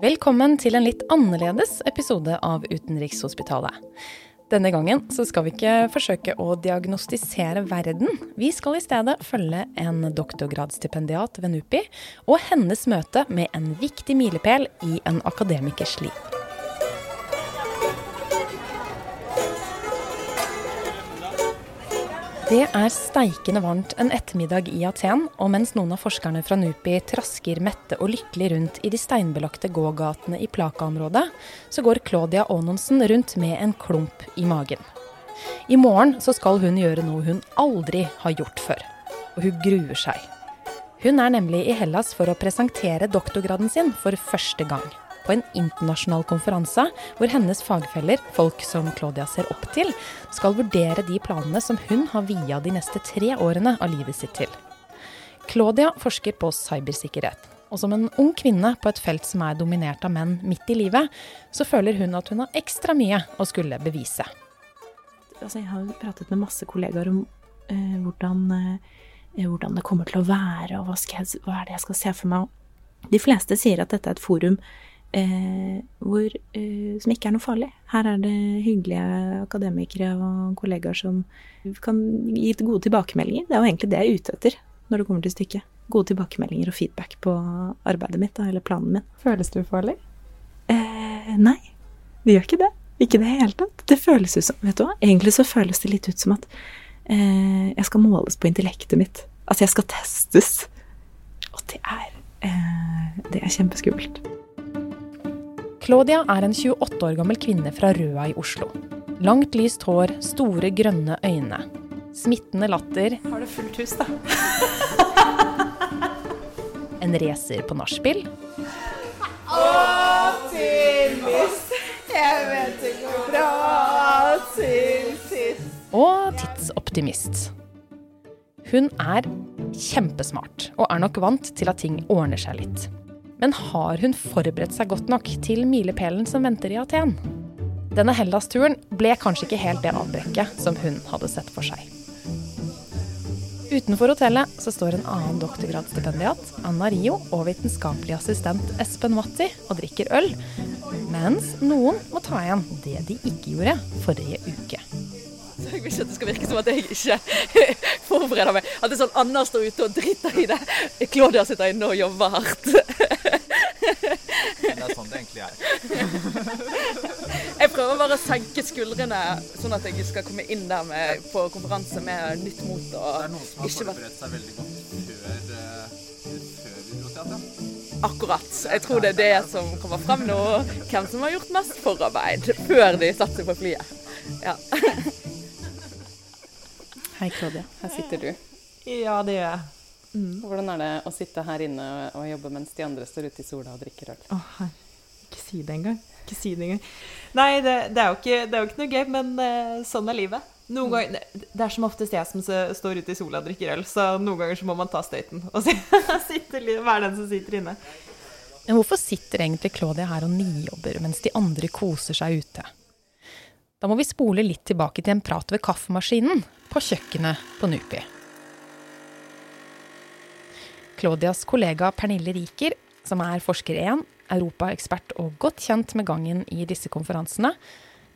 Velkommen til en litt annerledes episode av Utenrikshospitalet. Denne gangen så skal vi ikke forsøke å diagnostisere verden. Vi skal i stedet følge en doktorgradsstipendiat ved NUPI og hennes møte med en viktig milepæl i en akademikers liv. Det er steikende varmt en ettermiddag i Aten, og mens noen av forskerne fra NUPI trasker mette og lykkelig rundt i de steinbelagte gågatene i Plaka-området, så går Claudia Aanonsen rundt med en klump i magen. I morgen så skal hun gjøre noe hun aldri har gjort før. Og hun gruer seg. Hun er nemlig i Hellas for å presentere doktorgraden sin for første gang på en internasjonal konferanse hvor hennes fagfeller, folk som Claudia ser opp til, skal vurdere de planene som hun har via de neste tre årene av livet sitt til. Claudia forsker på cybersikkerhet. Og som en ung kvinne på et felt som er dominert av menn midt i livet, så føler hun at hun har ekstra mye å skulle bevise. Altså, jeg har pratet med masse kollegaer om eh, hvordan, eh, hvordan, det kommer til å være, og hva, jeg, hva, er det jeg skal se for meg. De fleste sier at dette er et forum eh, hvor, eh, som ikke er noe farlig. Her er det hyggelige akademikere og kollegaer som kan gi gode tilbakemeldinger. Det er jo egentlig det jeg er ute etter når det kommer til stykket. Gode tilbakemeldinger og feedback på arbeidet mitt, da, eller planen min. Føles du farlig? Eh, nei, det gjør ikke det. Ikke i det hele tatt. Det føles ut som Vet du hva, egentlig så føles det litt ut som at eh, jeg skal måles på intellektet mitt. Altså, jeg skal testes. Og det er eh, Det er kjempeskummelt. Claudia er en 28 år gammel kvinne fra Røa i Oslo. Langt lyst hår, store grønne øyne. Smittende latter. Har du fullt hus, da? en racer på nachspiel. Optimist, jeg vet ikke hvor bra til sist. Og tidsoptimist. Hun er kjempesmart og er nok vant til at ting ordner seg litt. Men har hun forberedt seg godt nok til milepælen som venter i Aten? Denne Hellas-turen ble kanskje ikke helt det avbrekket som hun hadde sett for seg. Utenfor hotellet så står en annen doktorgradsstipendiat, Anna Rio, og vitenskapelig assistent Espen Matti og drikker øl, mens noen må ta igjen det de ikke gjorde forrige uke. Jeg vil ikke at det skal virke som at jeg ikke forbereder meg. At det er sånn Anna står ute og driter i det. Claudia sitter inne og jobber hardt. Er. Jeg prøver bare å senke skuldrene, sånn at jeg skal komme inn der med, på konferanse med nytt mot. Og det er noen som har forberedt seg veldig godt før, uh, før vi dro til Aten. Akkurat. Jeg tror det er det som kommer frem nå. Hvem som har gjort mest forarbeid før de satte seg på flyet. Ja. Hei, Claudia. Her sitter du. Ja, det gjør jeg. Mm. Hvordan er det å sitte her inne og jobbe mens de andre står ute i sola og drikker øl? Oh, ikke si det engang. Ikke si det engang. Nei, det, det, er ikke, det, er jo ikke, noe gøy, men uh, sånn er livet. Noen mm. ganger, Det er som oftest jeg som står ute i sola og drikker øl, så noen ganger så må man ta støyten og sitte, være den som sitter inne. Men hvorfor sitter egentlig Claudia her og nijobber mens de andre koser seg ute? Da må vi spole litt tilbake til en prat ved kaffemaskinen på kjøkkenet på NUPI. Claudias kollega Pernille Riker, som er forsker 1, europaekspert og godt kjent med gangen i disse konferansene,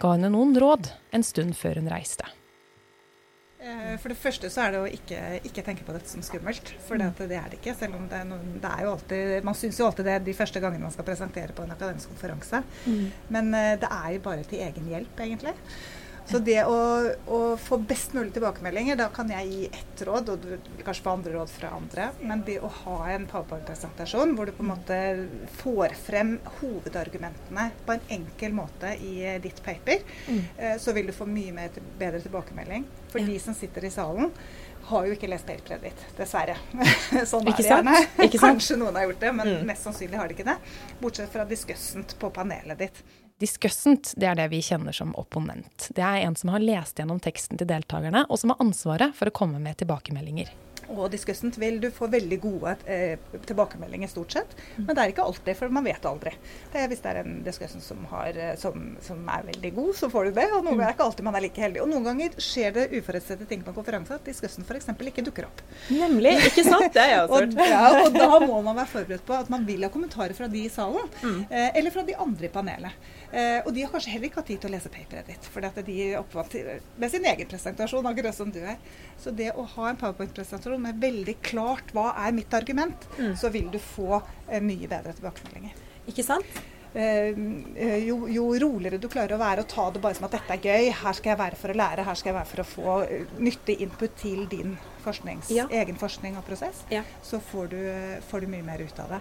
ga henne noen råd en stund før hun reiste. Eh, for det første så er det å ikke, ikke tenke på dette som skummelt. For det, det er det ikke. Selv om det er, noen, det er jo alltid Man syns jo alltid det de første gangene man skal presentere på en akademisk konferanse. Mm. Men uh, det er jo bare til egen hjelp, egentlig. Så det å, å, få best mulig tilbakemeldinger, da kan jeg gi ett råd, og du vil kanskje få andre råd fra andre. Men det å ha en powerpoint-presentasjon hvor du på en måte får frem hovedargumentene på en enkel måte i ditt paper, mm. uh, så vil du få mye mer, bedre tilbakemelding. For ja. de som sitter i salen, har jo ikke lest paperet ditt, dessverre. sånn er det gjerne. Kanskje noen har gjort det, men mm. mest sannsynlig har de ikke det. Bortsett fra diskussent på panelet ditt. Diskussent det er det vi kjenner som opponent. Det er en som har lest gjennom teksten til deltakerne, og som har ansvaret for å komme med tilbakemeldinger. Og diskussent vil du få veldig gode eh, tilbakemeldinger stort sett. Men det er ikke alltid, for man vet aldri. Det, hvis det er en diskussent som, eh, som, som, er veldig god, så får du det. Og noen ganger er ikke alltid man er like heldig. Og noen ganger skjer det uforutsette ting på en konferanse at diskussent f.eks. ikke dukker opp. Nemlig. Ikke sant? Det har jeg også hørt. og, ja, og da må man være forberedt på at man vil ha kommentarer fra de i salen, mm. eh, eller fra de andre i panelet. Eh, og de har kanskje heller ikke hatt tid til å lese paperet ditt, for de er oppvant med sin egen presentasjon, akkurat som du er. Så det å ha en powerpoint-presentasjon med veldig klart hva er mitt argument, mm. så vil du få eh, mye bedre tilbakemeldinger. Ikke sant? Eh, eh, jo, jo, roligere du klarer å være og ta det bare som at dette er gøy, her skal jeg være for å lære, her skal jeg være for å få nyttig input til din forsknings, ja. egen forskning og prosess, ja. så får du, får du mye mer ut av det.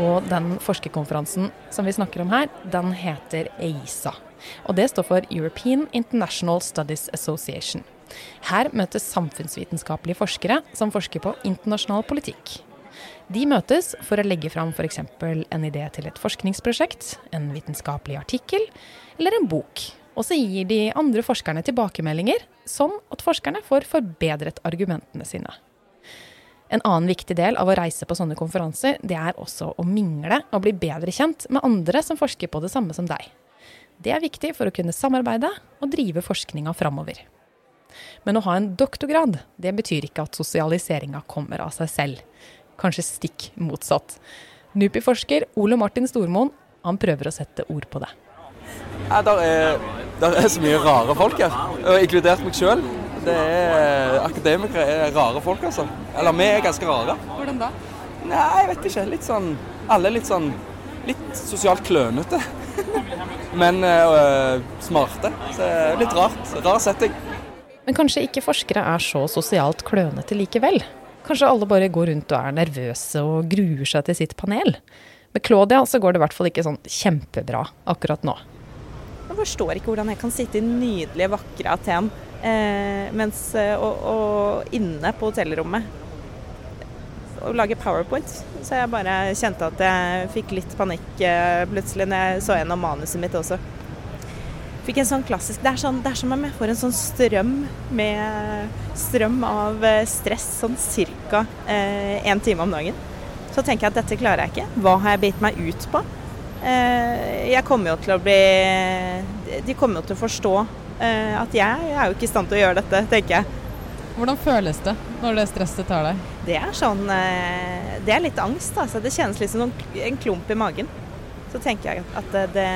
Og den forskerkonferansen som vi snakker om her, den heter EISA. Og det står for European International Studies Association. Her møtes samfunnsvitenskapelige forskere som forsker på internasjonal politikk. De møtes for å legge fram f.eks. en idé til et forskningsprosjekt, en vitenskapelig artikkel eller en bok. Og så gir de andre forskerne tilbakemeldinger, sånn at forskerne får forbedret argumentene sine. En annen viktig del av å reise på sånne konferanser, det er også å mingle og bli bedre kjent med andre som forsker på det samme som deg. Det er viktig for å kunne samarbeide og drive forskninga framover. Men å ha en doktorgrad, det betyr ikke at sosialiseringa kommer av seg selv. Kanskje stikk motsatt. NUPI-forsker Ole Martin Stormoen han prøver å sette ord på det. Ja, der er, der er så mye rare folk her, inkludert meg sjøl. Er, akademikere er rare folk, altså. Eller vi er ganske rare. Hvordan da? Nei, jeg vet ikke. Litt sånn Alle er litt sånn Litt sosialt klønete. Men øh, smarte. Så litt rart. Rar setting. Men kanskje ikke forskere er så sosialt klønete likevel? Kanskje alle bare går rundt og er nervøse og gruer seg til sitt panel? Med Claudia så går det i hvert fall ikke sånn kjempebra akkurat nå. Jeg forstår ikke hvordan jeg kan sitte i nydelige, vakre Aten Eh, mens, eh, og, og, inne på hotellrommet og lage powerpoint. Så jeg bare kjente at jeg fikk litt panikk eh, plutselig når jeg så gjennom manuset mitt også. Fikk en sånn klassisk Det er, sånn, det er som om jeg får en sånn strøm med strøm av eh, stress sånn ca. én eh, time om dagen. Så tenker jeg at dette klarer jeg ikke. Hva har jeg bitt meg ut på? Eh, jeg kommer jo til å bli De kommer jo til å forstå Eh, at jeg, jeg er jo ikke i stand til å gjøre dette, tenker jeg. Hvordan føles det når det stresset tar deg? Det er sånn eh, Det er litt angst, altså. Det kjennes litt som en klump i magen. Så tenker jeg at det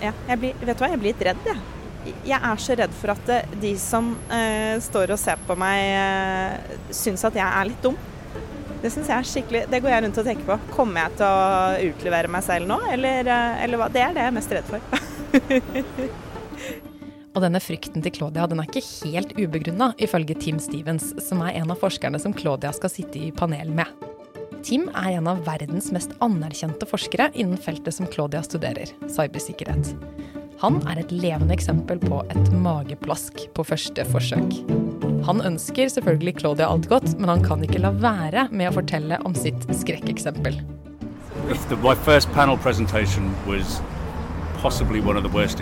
Ja, jeg blir, vet du hva, jeg blir litt redd, jeg. Jeg er så redd for at de som uh, står og ser på meg, uh, syns at jeg er litt dum. Det syns jeg er skikkelig Det går jeg rundt og tenker på. Kommer jeg til å utlevere meg selv nå, eller, uh, eller hva? Det er det jeg er mest redd for. Og denne frykten til Claudia den er ikke helt ubegrunna, ifølge Tim Stevens, som er en av forskerne som Claudia skal sitte i panel med. Tim er en av verdens mest anerkjente forskere innen feltet som Claudia studerer, cybersikkerhet. Han er et levende eksempel på et mageplask på første forsøk. Han ønsker selvfølgelig Claudia alt godt, men han kan ikke la være med å fortelle om sitt skrekkeksempel. My first panel presentation was possibly one of the worst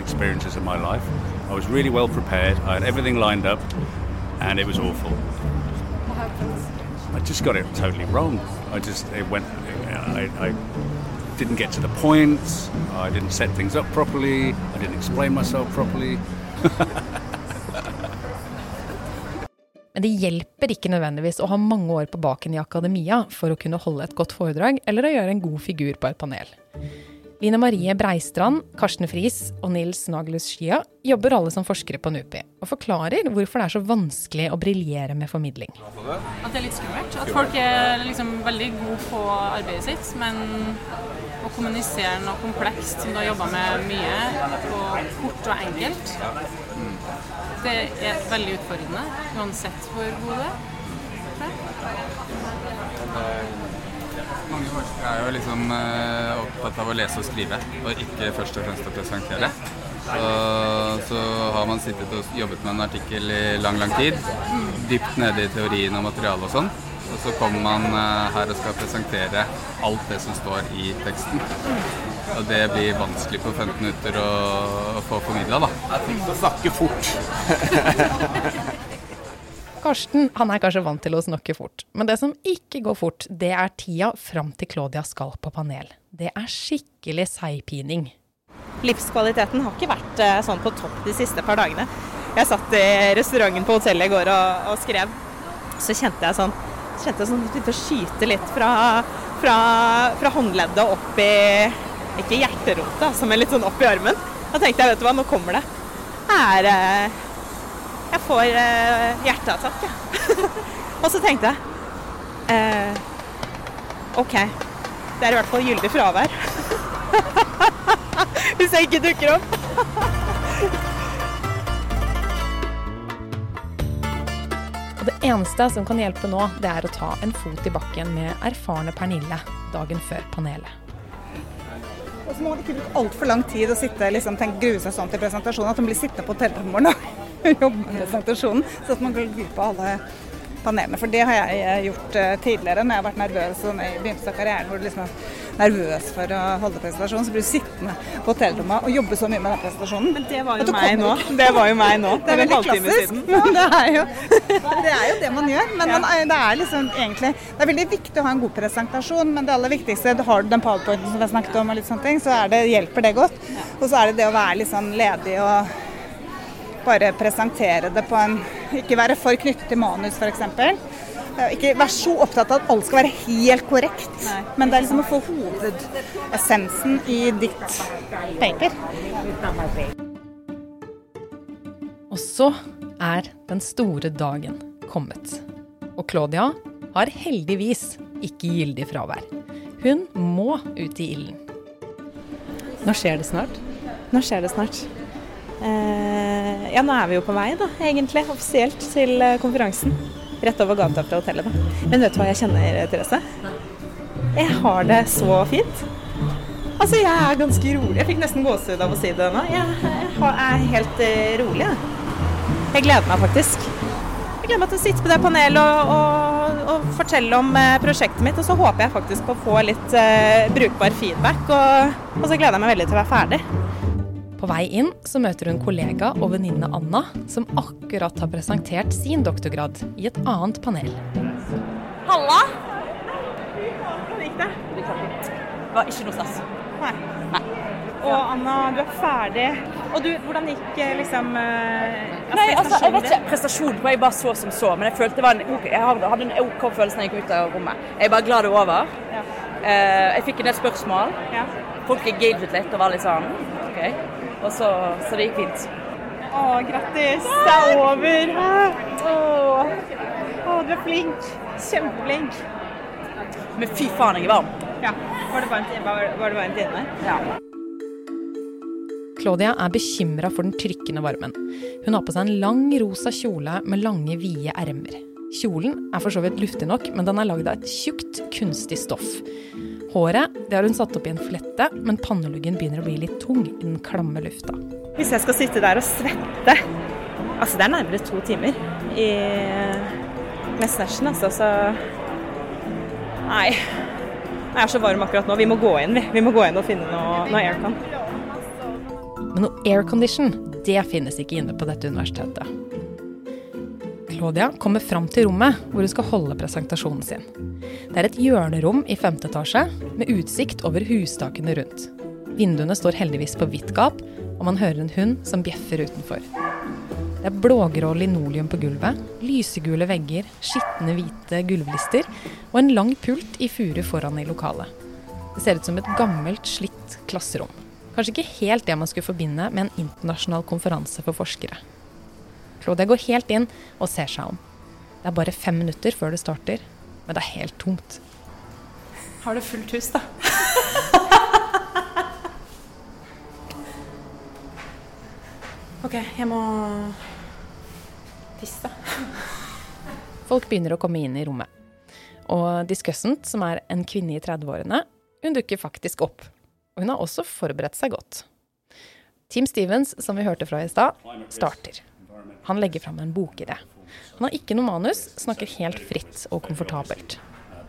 my life. I was really well prepared. I had everything lined up, and it was awful. What happened? I just got it totally wrong. I just it went. I, I didn't get to the point. I didn't set things up properly. I didn't explain myself properly. Men det hjelper ikke nødvendigvis å ha mange år på baken i akademia for å kunne holde et godt foredrag eller å gjøre en god figur på et panel. Line Marie Breistrand, Karsten Friis og Nils Nagelus Skia jobber alle som forskere på NUPI, og forklarer hvorfor det er så vanskelig å briljere med formidling. At det er litt skummelt. At folk er liksom veldig gode på arbeidet sitt, men å kommunisere noe komplekst som du har jobba med mye, og kort og enkelt, det er veldig utfordrende uansett hvor god du er. Mange forskere er jo liksom uh, opptatt av å lese og skrive, og ikke først og fremst å presentere. Så, så, har man sittet og jobbet med en artikkel i lang, lang tid, dypt nede i teorien og materialet og sånn. Og så kommer man eh, her og skal presentere alt det som står i teksten. Og det blir vanskelig på 15 minutter å få formidla, da. Jeg tenkte å snakke fort. Karsten han er kanskje vant til å snakke fort, men det som ikke går fort, det er tida fram til Claudia skal på panel. Det er skikkelig seigpining. Livskvaliteten har ikke vært eh, sånn på topp de siste par dagene. Jeg satt i restauranten på hotellet i går og, og skrev. Så kjente jeg sånn så kjente jeg sånn begynte å skyte litt fra, fra, fra håndleddet og opp i Ikke hjerterota, altså, men litt sånn opp i armen. Da tenkte jeg, vet du hva, nå kommer det. Er, eh, jeg får eh, hjerteattakk, jeg. og så tenkte jeg eh, OK, det er i hvert fall gyldig fravær. Hvis jeg ikke dukker opp. Og det eneste som kan hjelpe nå, det er å ta en fot i bakken med erfarne Pernille dagen før panelet. Og så må man ikke bruke altfor lang tid og sitte, liksom, tenke, grue seg sånn til presentasjonen at hun blir sittende på hotellrommet og jobbe med presentasjonen, så at man går glipp av alle panelene. For det har jeg eh, gjort eh, tidligere når jeg har vært nervøs og i begynnelsen av karrieren hvor du liksom er nervøs for å holde presentasjon, så blir du sittende på hotellrommet og jobbe så mye med den presentasjonen. Men det var jo meg nå. Det var jo meg nå. Det er veldig klassisk. siden. Det er jo det, er jo det man gjør. Men man, det er liksom egentlig Det er veldig viktig å ha en god presentasjon, men det aller viktigste Har du den powerpointen som vi har snakket om, og litt sånne ting, så det, hjelper det godt. Og så er det det å være litt sånn ledig og bare presentere det på en Ikke være for knyttet til manus, f.eks. Ikke være så opptatt av at alt skal være helt korrekt, men det er liksom å få hovedessensen i ditt paper. Og så er den store dagen kommet. Og Claudia har heldigvis ikke gyldig fravær. Hun må ut i ilden. Nå skjer det snart. Nå skjer det snart. Eh, ja, nå er vi jo på vei, da, egentlig, offisielt til eh, konferansen. Rett over gata fra hotellet, da. Men vet du hva jeg kjenner, Therese? Jeg har det så fint. Altså, jeg er ganske rolig. Jeg fikk nesten gåsehud av å si det nå. Jeg, er helt eh, rolig, jeg. Jeg gleder meg faktisk. Jeg gleder meg til å sitte på det panelet og, og, og fortelle om eh, prosjektet mitt. Og så håper jeg faktisk på å få litt uh, brukbar feedback. Og, og så gleder jeg meg veldig til å være ferdig. På vei inn så møter hun kollega og venninne Anna, som akkurat har presentert sin doktorgrad i et annet panel. Halla! Hvordan gikk det? Det var ikke noe stress. Nei. Og Anna, du er ferdig. Og du, hvordan gikk eh, liksom eh, Nei, altså, jeg vet ikke. Prestasjonen var jeg bare så som så, men jeg følte det var en ok, jeg hadde en OK følelse når jeg gikk ut av rommet. Jeg er bare glad det er over. Ja. jeg fikk en del spørsmål. Folk engaget litt og var litt sånn OK. Og så, så det gikk fint. Å, grattis! Det er over! Å, å, du er flink. Kjempeflink. Men fy faen, jeg er varm. Ja. Var det varmt, var, var det varmt inne? Ja. Claudia er bekymra for den trykkende varmen. Hun har på seg en lang, rosa kjole med lange, vide ermer. Kjolen er for så vidt luftig nok, men den er lagd av et tjukt, kunstig stoff. Håret det har hun satt opp i en flette, men panneluggen begynner å bli litt tung i den klamme lufta. Hvis jeg skal sitte der og svette Altså, det er nærmere to timer i, med snatchen, altså, så Nei. Jeg er så varm akkurat nå. Vi må gå inn, vi. Vi må gå inn og finne noe, noe aircon. Men noe aircondition, det finnes ikke inne på dette universitetet. Claudia kommer fram til rommet hvor hun skal holde presentasjonen sin. Det er et hjørnerom i femte etasje med utsikt over hustakene rundt. Vinduene står heldigvis på vidt gap, og man hører en hund som bjeffer utenfor. Det er blågrå linoleum på gulvet, lysegule vegger, skitne hvite gulvlister og en lang pult i furu foran i lokalet. Det ser ut som et gammelt, slitt klasserom. Kanskje ikke helt det man skulle forbinde med en internasjonal konferanse for forskere. Claudia går helt inn og ser seg om. Det er bare fem minutter før det starter, men det er helt tomt. Har du fullt hus, da? OK, jeg må tisse. Folk begynner å komme inn i rommet. Og Discussant, som er en kvinne i 30-årene, hun dukker faktisk opp. Og hun har også forberedt seg godt. Team Stevens, som vi hørte fra i stad, starter. Han legger fram en bokidé. Han har ikke noe manus, snakker helt fritt og komfortabelt.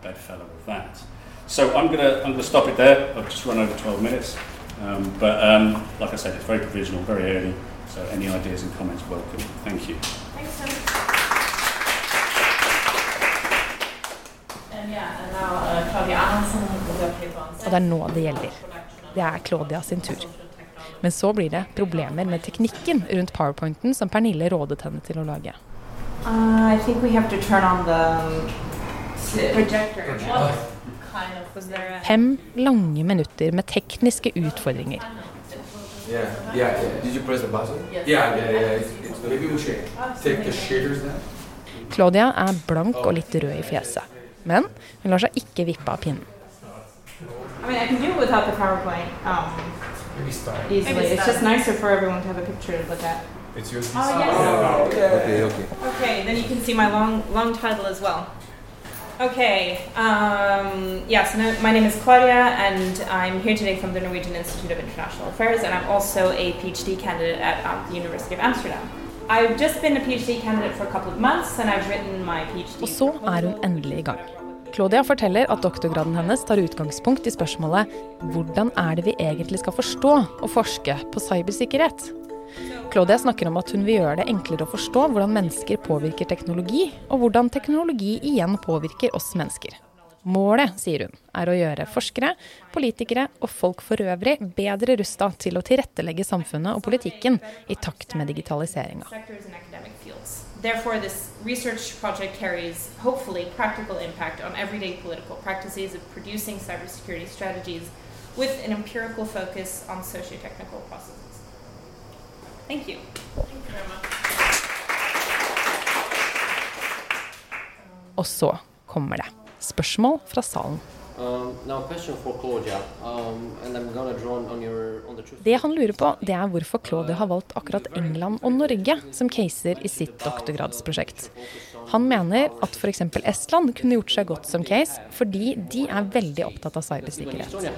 bedfellow of that. So I'm going I'm going stop it there. I've just run over 12 minutes, um, but um, like I said, it's very provisional, very early. So any ideas and comments welcome. Thank you. Og det er nå det gjelder. Det er Claudia sin tur. Men så blir det problemer med teknikken rundt powerpointen som Pernille rådet henne til å lage. Uh, I think we have to turn on the projector. What kind of was there a Fem lange minutter med tekniske utfordringer. Yeah, yeah, yeah. Did you press the button? Yeah, yeah, yeah. It's, it's maybe we should take the shaders down. Claudia er blank og litt rød i fjeset. Men hun lar seg ikke vippe av pinnen. I mean, I can do it without the PowerPoint Maybe start. easily. Maybe It's just nicer for everyone to have a picture to look at. It's yours. Oh, yes. Okay, okay. Okay, then you can see my long, long title as well. Okay, um, yes, no, my name is Claudia, and I'm here today from the Norwegian Institute of International Affairs, and I'm also a PhD candidate at um, the University of Amsterdam. I've just been a PhD candidate for a couple of months, and I've written my PhD. Og så er hun endelig i gang. Claudia forteller at doktorgraden hennes tar utgangspunkt i spørsmålet hvordan er det vi egentlig skal forstå og forske på cybersikkerhet? Claudia snakker om at hun vil gjøre det enklere å forstå hvordan mennesker påvirker teknologi, og hvordan teknologi igjen påvirker oss mennesker. Målet, sier hun, er å gjøre forskere, politikere og folk for øvrig bedre rusta til å tilrettelegge samfunnet og politikken i takt med digitaliseringa. sectors and academic fields. Therefore, this research project carries hopefully practical impact on everyday political practices of producing cybersecurity strategies with an empirical focus on socio-technical processes. Thank you. Og så kommer det. Spørsmål fra salen. Um, um. Det han lurer på, det er hvorfor Claudia har valgt akkurat England og Norge som caser i sitt doktorgradsprosjekt. Han mener at f.eks. Estland kunne gjort seg godt som case, fordi de er veldig opptatt av cybersikkerhet. Uh,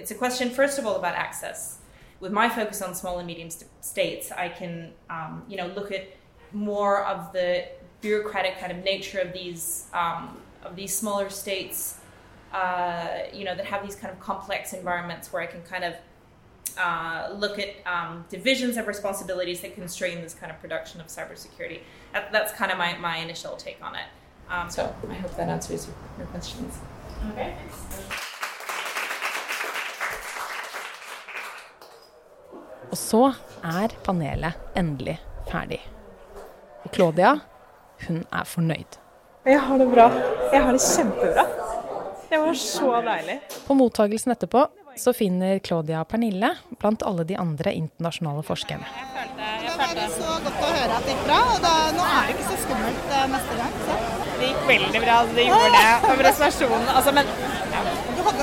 it's a question, first of all, about access. With my focus on small and medium states, I can, um, you know, look at more of the bureaucratic kind of nature of these um, of these smaller states, uh, you know, that have these kind of complex environments where I can kind of uh, look at um, divisions of responsibilities that constrain this kind of production of cybersecurity. That, that's kind of my, my initial take on it. Um, so I hope that answers your, your questions. Okay. Og så er panelet endelig ferdig. Claudia, hun er fornøyd. Jeg har det bra. Jeg har det kjempebra. Det var så deilig. På mottagelsen etterpå så finner Claudia Pernille blant alle de andre internasjonale forskerne. Det var så godt å høre at det gikk bra, og da, nå er det ikke så skummelt eh, neste gang. Så. Det gikk veldig bra. Det gjorde det. Og Altså, men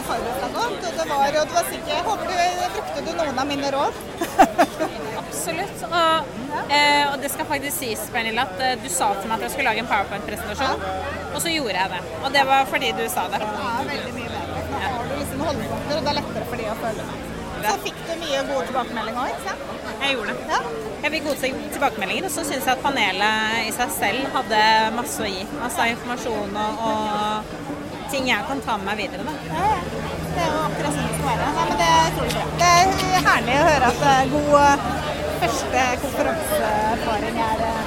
hadde forberedt deg godt, og det var, og du var sikker. Jeg håper du brukte du noen av mine råd. Absolutt. Og, eh, og det skal faktisk sies, Pernille, at eh, du sa til meg at jeg skulle lage en powerpoint-presentasjon, og så gjorde jeg det. Og det var fordi du sa det. Ja, veldig mye bedre. Da har du liksom holdepunkter, og det er lettere for de å følge med. Så fikk du mye gode tilbakemeldinger òg? Jeg gjorde det. Jeg fikk gode tilbakemeldinger, og så syns jeg at panelet i seg selv hadde masse å gi. Altså informasjon og, og ting jeg kan ta med meg videre. Da. Ja, ja. Det er jo akkurat sånn det skal være. Nei, men det tror jeg. Det er herlig å høre at eh, god eh, første konferanseerfaring er eh,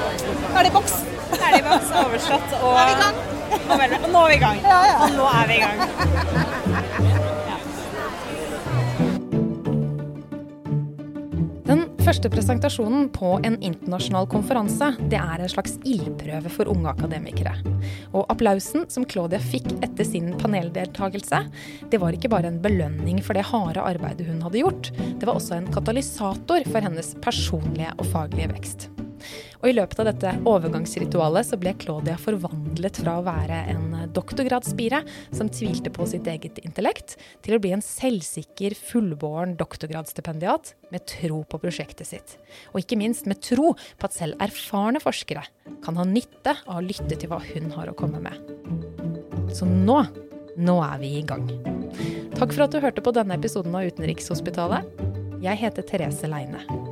ferdig i boks. Ferdig i boks, overstått. Og, Nå er vi i gang. og nå er vi i gang. Ja, ja. Og nå er vi i gang. Første presentasjonen på en internasjonal konferanse det er en slags ildprøve for unge akademikere. Og applausen som Claudia fikk etter sin paneldeltakelse, det var ikke bare en belønning for det harde arbeidet hun hadde gjort, det var også en katalysator for hennes personlige og faglige vekst. Og I løpet av dette overgangsritualet så ble Claudia forvandlet fra å være en doktorgradsspire som tvilte på sitt eget intellekt, til å bli en selvsikker, fullbåren doktorgradsstipendiat med tro på prosjektet sitt. Og ikke minst med tro på at selv erfarne forskere kan ha nytte av å lytte til hva hun har å komme med. Så nå, nå er vi i gang. Takk for at du hørte på denne episoden av Utenrikshospitalet. Jeg heter Therese Leine.